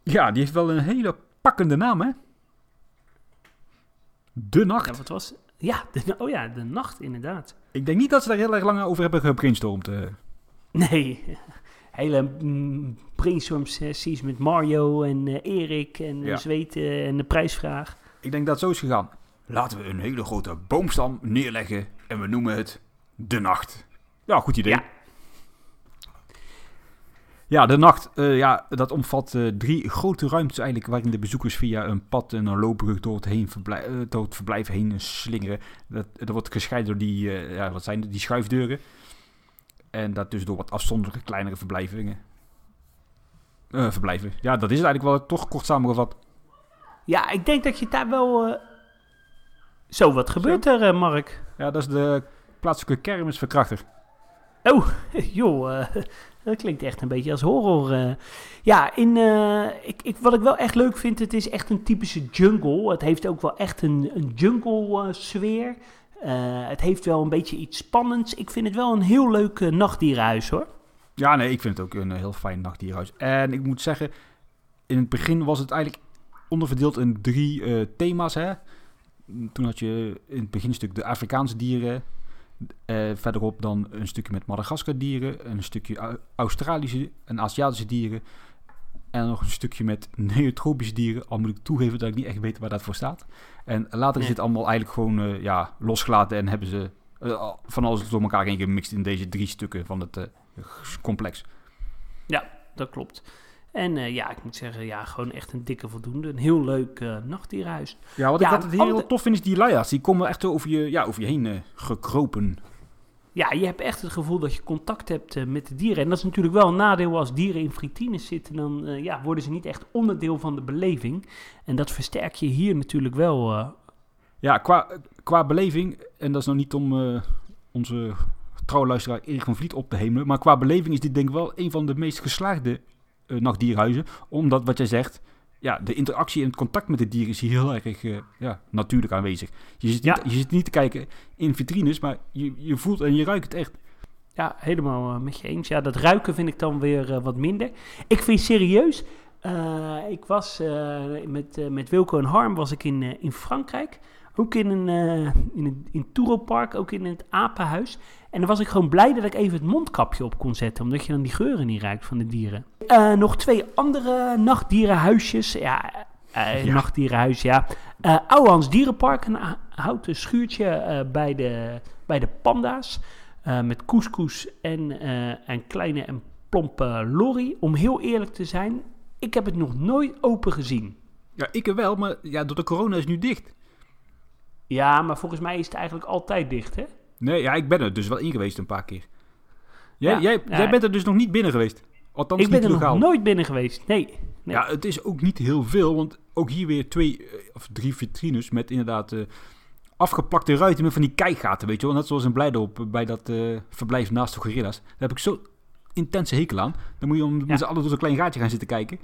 Ja, die heeft wel een hele pakkende naam, hè? De nacht. Ja, wat was... Ja, de, oh ja, de nacht inderdaad. Ik denk niet dat ze daar heel erg lang over hebben gebrainstormd. eh. Nee, hele mm, brainstorm sessies met Mario en eh, Erik en Ja. ja. zweten en de prijsvraag. Ik denk dat het zo is gegaan. Laten we een hele grote boomstam neerleggen en we noemen het de nacht. Ja, goed idee. Ja. Ja, de nacht, eh, ja, dat omvat eh, drie grote ruimtes eigenlijk, waarin de bezoekers via een pad en een loopbrug door het, heen eh, door het verblijf heen slingeren. Dat, dat wordt gescheiden door die, ja, wat zijn die schuifdeuren. En dat dus door wat afzonderlijke kleinere verblijvingen. Verblijven. Ja, dat is het eigenlijk wel toch kort samengevat. Ja, ik denk dat je daar wel... Zo, wat gebeurt er, Mark? Ja, dat is de plaatselijke kermisverkrachter. Oh, *laughs* joh, dat klinkt echt een beetje als horror. eh. Ja, in, eh, ik, ik, wat ik wel echt leuk vind, het is echt een typische jungle. Het heeft ook wel echt een, een jungle-sfeer. het heeft wel een beetje iets spannends. Ik vind het wel een heel leuk eh, nachtdierenhuis, hoor. Ja, nee, ik vind het ook een eh, heel fijn nachtdierhuis. En ik moet zeggen, in het begin was het eigenlijk onderverdeeld in drie eh, thema's. Hè? Toen had je in het beginstuk de Afrikaanse dieren. Eh, verderop dan een stukje met Madagaskar dieren. Een stukje Au- Australische en Aziatische dieren. En nog een stukje met neotropische dieren. Al moet ik toegeven dat ik niet echt weet waar dat voor staat. En later is dit allemaal eigenlijk gewoon eh, ja, losgelaten. En hebben ze eh, van alles door elkaar heen gemixt in deze drie stukken van het complex. Dat klopt. En eh, ja, ik moet zeggen, ja, gewoon echt een dikke voldoende. Een heel leuk eh, nachtdierenhuis. Ja, wat Ja, ik altijd heel ander- tof vind is die luia's. Die komen echt over je, ja, over je heen eh, gekropen. Ja, je hebt echt het gevoel dat je contact hebt met de dieren. En dat is natuurlijk wel een nadeel als dieren in vitrines zitten. Dan ja, worden ze niet echt onderdeel van de beleving. En dat versterk je hier natuurlijk wel. Ja, qua, qua beleving, en dat is nog niet om onze trouwe luisteraar Erik van Vliet op te hemelen. Maar qua beleving is dit denk ik wel een van de meest geslaagde nachtdierhuizen. Omdat, wat jij zegt, ja, de interactie en het contact met de dieren is hier heel erg eh, ja, natuurlijk aanwezig. Je zit, niet, Ja. je zit niet te kijken in vitrines, maar je, je voelt en je ruikt het echt. ja, helemaal eh, met je eens. Ja, dat ruiken vind ik dan weer eh, wat minder. Ik vind serieus. eh, ik was eh, met, eh, met Wilco en Harm was ik in, eh, in Frankrijk. Ook in een, eh in een in Touropark, ook in het apenhuis. En dan was ik gewoon blij dat ik even het mondkapje op kon zetten. Omdat je dan die geuren niet ruikt van de dieren. Eh, nog twee andere nachtdierenhuisjes. Ja, eh, Ja. nachtdierenhuis, ja. Eh Ouwehans Dierenpark, een houten schuurtje bij, de, bij de panda's. Met couscous en een kleine en plompe lorry. Om heel eerlijk te zijn, ik heb het nog nooit open gezien. Ja, ik wel, maar ja, door de corona is het nu dicht. Ja, maar volgens mij is het eigenlijk altijd dicht, hè? Nee, ja, ik ben er dus wel in geweest een paar keer. Jij, Ja, jij, ja. jij bent er dus nog niet binnen geweest. Althans, ik ben er nog nooit binnen geweest. Nee. nee. Ja, het is ook niet heel veel, want ook hier weer twee eh, of drie vitrines met inderdaad eh, afgeplakte ruiten met van die kijkgaten, weet je wel. Net zoals in Blijdorp bij dat eh, verblijf naast de gorilla's. Daar heb ik zo intense hekel aan. Dan moet je om Ja. met z'n allen door zo'n klein gaatje gaan zitten kijken.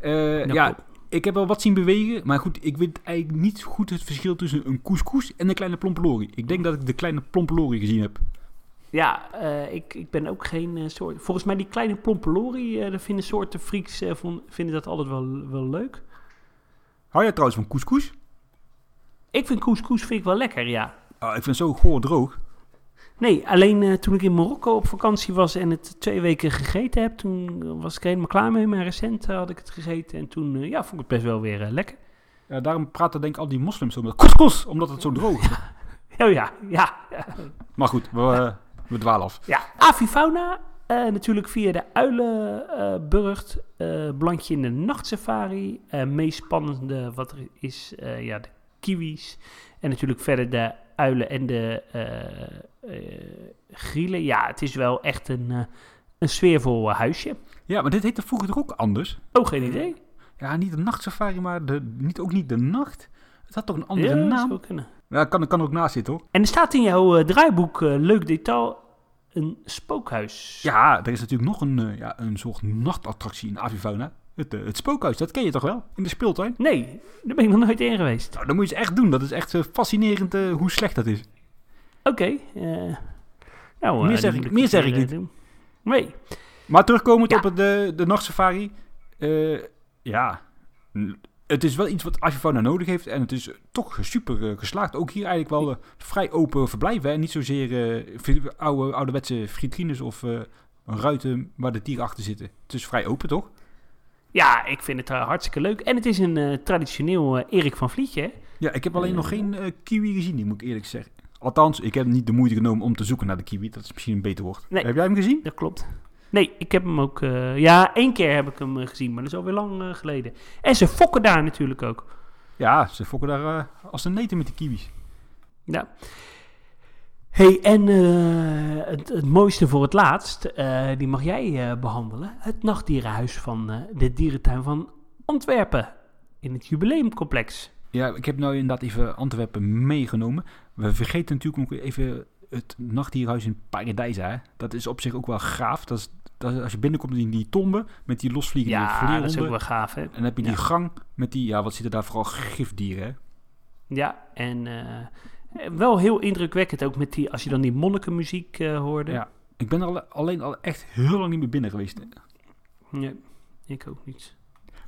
Eh, Dat ja. Ik heb wel wat zien bewegen, maar goed, ik weet eigenlijk niet goed het verschil tussen een couscous en een kleine plompelorie. Ik denk dat ik de kleine plompelorie gezien heb. Ja, eh, ik, ik ben ook geen eh, soort... Volgens mij die kleine plompelorie, eh daar vinden soorten freaks eh, von- vinden dat altijd wel, wel leuk. Hou jij trouwens van couscous? Ik vind couscous vind ik wel lekker, ja. Ah, ik vind het zo goor droog. Nee, alleen eh, toen ik in Marokko op vakantie was en het twee weken gegeten heb, toen was ik helemaal klaar mee. Maar recent eh, had ik het gegeten en toen eh, ja, vond ik het best wel weer eh, lekker. Ja, daarom praten denk ik al die moslims zo met couscous, omdat het zo droog is. Oh ja, ja. Maar goed, we, eh, we dwalen af. ja. Avifauna, eh, natuurlijk via de Uilenburgt, eh Blankje in de nachtsafari. eh meest spannende wat er is, eh, ja, de kiwis. En natuurlijk verder de uilen en de eh, eh, grielen. Ja, het is wel echt een, eh, een sfeervol huisje. Ja, maar dit heette vroeger toch ook anders? Oh, geen idee. Ja, niet de nachtsafari, maar de, niet, ook niet de nacht. Het had toch een andere Ja, naam? kunnen. Ja, kan, kan er ook naast zitten hoor. En er staat in jouw draaiboek, leuk detail, een spookhuis. Ja, er is natuurlijk nog een, ja, een soort nachtattractie in Avifauna. Het, eh, het spookhuis, dat ken je toch wel? In de speeltuin? Nee, daar ben ik nog nooit in geweest. Nou, dan moet je eens echt doen. Dat is echt eh, fascinerend eh, hoe slecht dat is. Oké. nou, Meer zeg ik- het meer zeg ik niet. doen. Nee. Maar terugkomend Ja. op het, de, de nachtsafari. ja, het is wel iets wat Avifauna nodig heeft. En het is toch super geslaagd. Ook hier eigenlijk wel vrij open verblijven. En niet zozeer oude, ouderwetse vitrines of ruiten waar de dieren achter zitten. Het is vrij open, toch? Ja, ik vind het eh, hartstikke leuk. En het is een eh, traditioneel eh, Erik van Vlietje. hè? Ja, ik heb alleen nog geen kiwi gezien, die moet ik eerlijk zeggen. Althans, ik heb niet de moeite genomen om te zoeken naar de kiwi. Dat is misschien een beter woord. Nee. Heb jij hem gezien? Dat klopt. Nee, ik heb hem ook... ja, één keer heb ik hem gezien, maar dat is alweer lang geleden. En ze fokken daar natuurlijk ook. Ja, ze fokken daar als een neten met die kiwis. Ja. Hey, en eh, het, het mooiste voor het laatst, eh, die mag jij eh, behandelen. Het nachtdierenhuis van de dierentuin van Antwerpen. In het jubileumcomplex. Ja, ik heb nou inderdaad even Antwerpen meegenomen. We vergeten natuurlijk nog even het nachtdierhuis in Paradijsa. Hè. Dat is op zich ook wel gaaf. Dat is, dat is- als je binnenkomt in die tombe met die losvliegende Ja, vleerhonden. dat is ook wel gaaf, hè? En dan heb je die Ja. gang met die, ja, wat zitten daar vooral gifdieren. Hè? Ja, en wel heel indrukwekkend ook met die, als je dan die monnikenmuziek eh, hoorde. Ja. Ik ben al- alleen al echt heel lang niet meer binnen geweest. Nee, ik ook niet.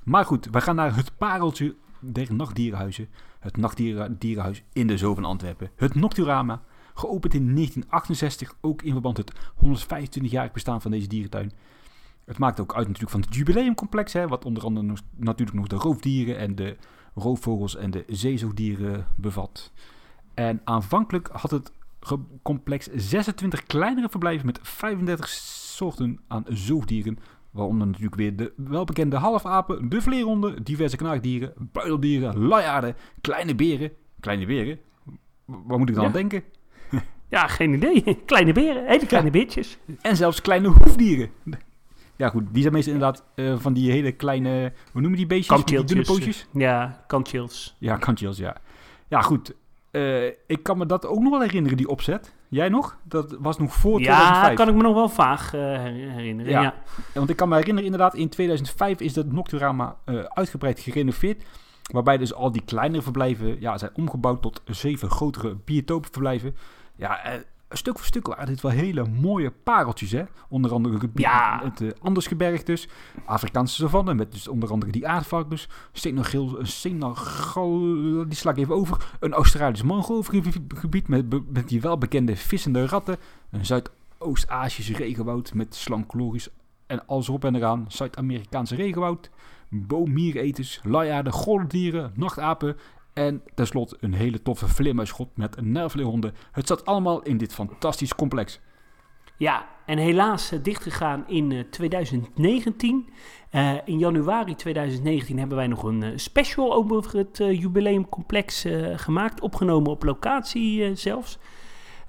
Maar goed, we gaan naar het pareltje der nachtdierenhuizen. Het nachtdierenhuis in de Zoo van Antwerpen. Het Nocturama, geopend in 1968, ook in verband met het 125-jarig bestaan van deze dierentuin. Het maakt ook uit natuurlijk van het jubileumcomplex, hè, wat onder andere nog, natuurlijk nog de roofdieren en de roofvogels en de zeezoogdieren bevat. En aanvankelijk had het complex 26 kleinere verblijven met 35 soorten aan zoogdieren, Waaronder natuurlijk weer de welbekende halfapen, de vleerhonden, diverse knaagdieren, buideldieren, luiaarden, kleine beren. Kleine beren? Waar moet ik dan Ja. aan denken? Ja, geen idee. *laughs* kleine beren, hele kleine beertjes. En zelfs kleine hoefdieren. *laughs* Ja goed, die zijn meestal inderdaad eh, van die hele kleine, hoe noem je die beestjes? Die dunne pootjes? Ja, kantchills. Ja, kantjes, ja. Ja goed, eh, ik kan me dat ook nog wel herinneren, die opzet. Jij nog? Dat was nog voor Ja, 2005. kan ik me nog wel vaag eh, her- herinneren. Ja. Ja. Ja, want ik kan me herinneren, inderdaad, in 2005 is dat Nocturama eh, uitgebreid gerenoveerd. Waarbij dus al die kleinere verblijven ja, zijn omgebouwd tot zeven grotere biotopenverblijven. Ja, stuk voor stuk waren dit wel hele mooie pareltjes, hè. Onder andere Ja. het eh, Andersgebergtes, Afrikaanse savanne met dus onder andere die aardvarkens, Senagil, Senegal, die sla ik even over, een Australisch mangrovegebied met, met die welbekende vissende ratten, een Zuidoost-Azisch regenwoud met slankloris en alles erop en eraan, Zuid-Amerikaanse regenwoud, boomiereters, luiaarden, golfdieren, nachtapen en tenslotte een hele toffe vleermuisschot met nervleerhonden. Het zat allemaal in dit fantastisch complex. Ja, en helaas eh, dichtgegaan in eh, 2019. Eh, in januari 2019 hebben wij nog een eh, special over het eh, jubileumcomplex eh, gemaakt. Opgenomen op locatie eh, zelfs.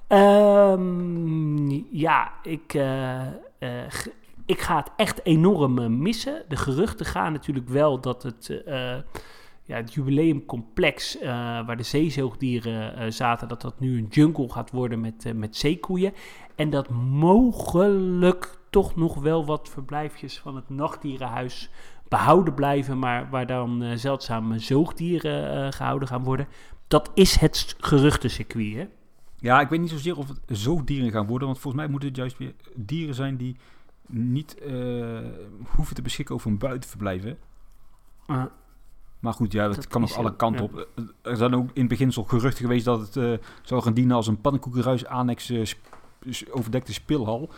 Ehm, ja, ik, eh, eh, ik ga het echt enorm eh, missen. De geruchten gaan natuurlijk wel dat het, eh, ja, het jubileumcomplex eh, waar de zeezoogdieren eh, zaten, dat dat nu een jungle gaat worden met, eh, met zeekoeien. En dat mogelijk toch nog wel wat verblijfjes van het nachtdierenhuis behouden blijven, maar waar dan zeldzame zoogdieren eh, gehouden gaan worden. Dat is het geruchtencircuit, hè? Ja, ik weet niet zozeer of het zoogdieren gaan worden, want volgens mij moeten het juist weer dieren zijn die niet hoeven te beschikken over een buitenverblijf. hè. Maar goed, ja, dat, Dat kan nog alle kanten ja. op. Eh, Er zijn ook in het beginsel geruchten geweest dat het eh, zou gaan dienen als een pannenkoekenruis annex s- overdekte speelhal.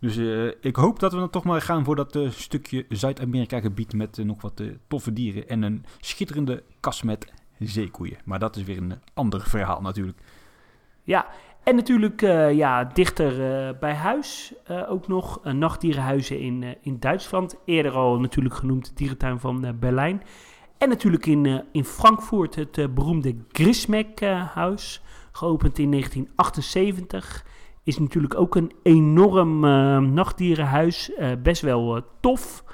Dus ik hoop dat we dan toch maar gaan voor dat stukje Zuid-Amerika gebied met nog wat toffe dieren en een schitterende kas met zeekoeien. Maar dat is weer een ander verhaal natuurlijk. Ja, en natuurlijk ja, dichter bij huis ook nog uh, nachtdierenhuizen in, in Duitsland. Eerder al natuurlijk genoemd de dierentuin van Berlijn. En natuurlijk in, eh, in Frankfurt het eh, beroemde Grismek-huis, geopend in 1978. Is natuurlijk ook een enorm eh, nachtdierenhuis, eh, best wel eh, tof.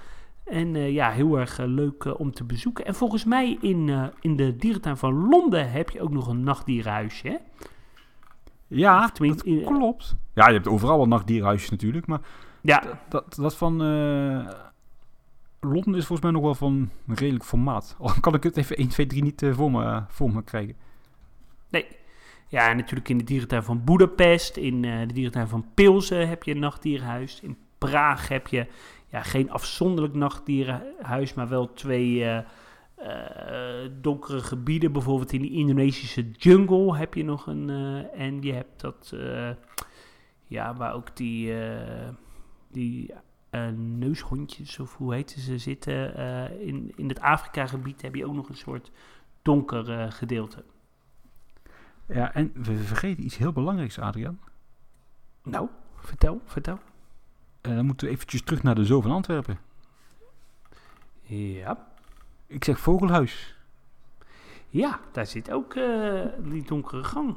En eh, ja, heel erg eh, leuk eh, om te bezoeken. En volgens mij in, eh, in de dierentuin van Londen heb je ook nog een nachtdierenhuisje, hè? Ja, dat klopt. Ja, je hebt overal wel nachtdierhuisjes natuurlijk, maar Ja, dat, dat van eh, Londen is volgens mij nog wel van redelijk formaat. *laughs* Al kan ik het even 1, 2, 3 niet eh, voor, me, voor me krijgen. Ja, en natuurlijk in de dierentuin van Budapest, in eh, de dierentuin van Pilsen heb je een nachtdierenhuis. In Praag heb je ja, geen afzonderlijk nachtdierenhuis, maar wel twee, eh, eh, donkere gebieden. Bijvoorbeeld in die Indonesische jungle heb je nog een. eh, en je hebt dat. eh, ja, waar ook die. eh, die eh, neushondjes, of hoe heten ze, zitten. eh, in, in het Afrika-gebied heb je ook nog een soort donker eh, gedeelte. Ja, en we vergeten iets heel belangrijks, Adriaan. Nou, vertel, vertel. Eh, dan moeten we eventjes terug naar de Zoo van Antwerpen. Ja. Ik zeg Vogelhuis. Ja, daar zit ook eh, die donkere gang.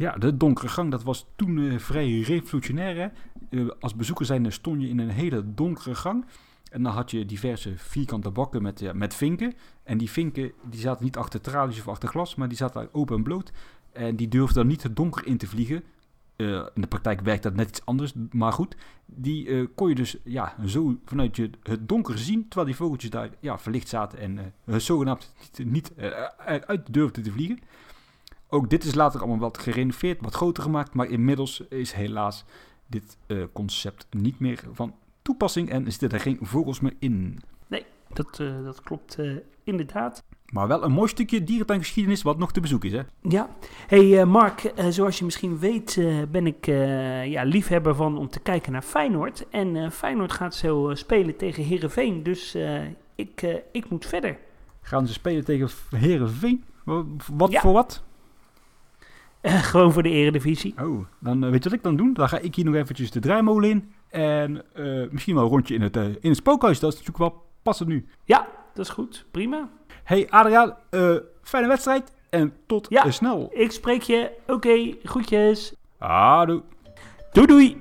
Ja, de donkere gang, dat was toen eh, vrij revolutionair. Eh, als bezoeker zijn stond je in een hele donkere gang. En dan had je diverse vierkante bakken met, ja, met vinken. En die vinken die zaten niet achter tralies of achter glas, maar die zaten open en bloot. En die durfden dan niet het donker in te vliegen. Eh, in de praktijk werkt dat net iets anders, maar goed. Die kon je dus ja, zo vanuit je het donker zien, terwijl die vogeltjes daar ja, verlicht zaten en eh, zogenaamd niet, niet uit durfden te vliegen. Ook dit is later allemaal wat gerenoveerd, wat groter gemaakt, maar inmiddels is helaas dit eh, concept niet meer van toepassing en zitten er geen vogels meer in. Dat, eh, dat klopt eh, inderdaad. Maar wel een mooi stukje dierentuingeschiedenis wat nog te bezoeken is. Hè? Ja, hey Mark, zoals je misschien weet ben ik ja, liefhebber van om te kijken naar Feyenoord. En Feyenoord gaat zo spelen tegen Herenveen, dus ik, ik moet verder. Gaan ze spelen tegen Herenveen? Wat Ja. voor wat? Eh, gewoon voor de eredivisie. Oh, dan eh, weet je wat ik dan doe? Dan ga ik hier nog eventjes de draaimolen in. En eh, misschien wel een rondje in het, in het spookhuis. Dat is natuurlijk wel passend nu. Ja, dat is goed, prima. Hey Adriaan, fijne wedstrijd. En tot Ja. snel. Ik spreek je. Oké, groetjes. Ado. Doei doei.